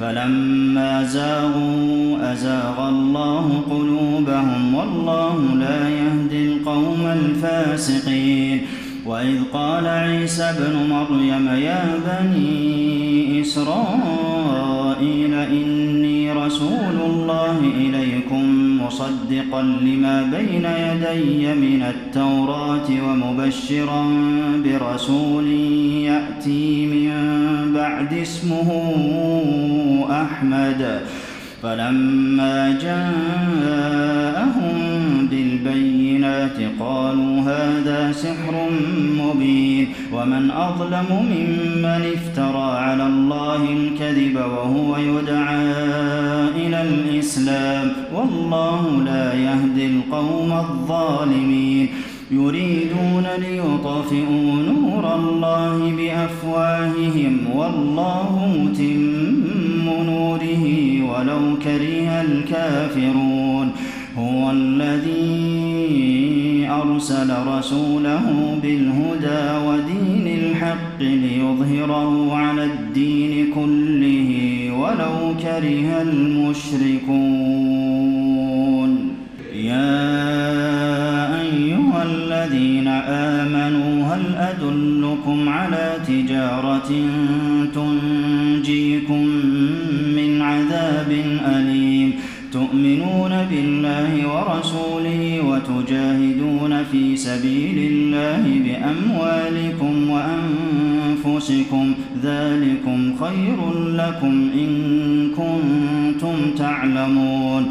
فلما زاغوا أزاغ الله قلوبهم والله لا يهدي القوم الفاسقين. وإذ قال عيسى ابن مريم يا بني إسرائيل إني رسول الله مصدقا لما بين يدي من التوراة ومبشرا برسول يأتي من بعد اسمه أحمد. فلما جاءهم بالبينات قالوا هذا سحر مبين ومن أظلم ممن افترى على الله الكذب وهو يدعى الإسلام والله لا يهدي القوم الظالمين. يريدون ليطفئوا نور الله بأفواههم. والله متم نوره ولو كره الكافرون. هو الذي أرسل رسوله بالهدى ودين الحق ليظهره على الدين كره المشركون. يا أيها الذين آمنوا هل أدلكم على تجارة تنجيكم من عذاب أليم؟ تؤمنون بالله ورسوله وتجاهدون في سبيل الله بأموالكم وأنفسكم ذلكم خير لكم إن كنتم تعلمون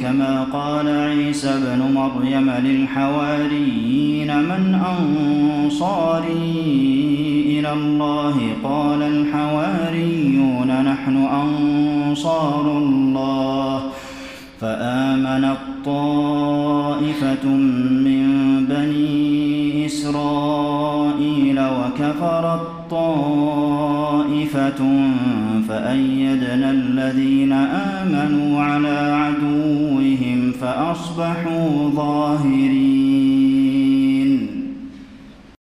كما قال عيسى ابن مريم للحواريين من أنصاري إلى الله قال الحواريون نحن أنصار الله فآمنت طائفة من بني إسرائيل وكفرت طائفة فأيدنا الذين آمنوا على عدوهم فأصبحوا ظاهرين.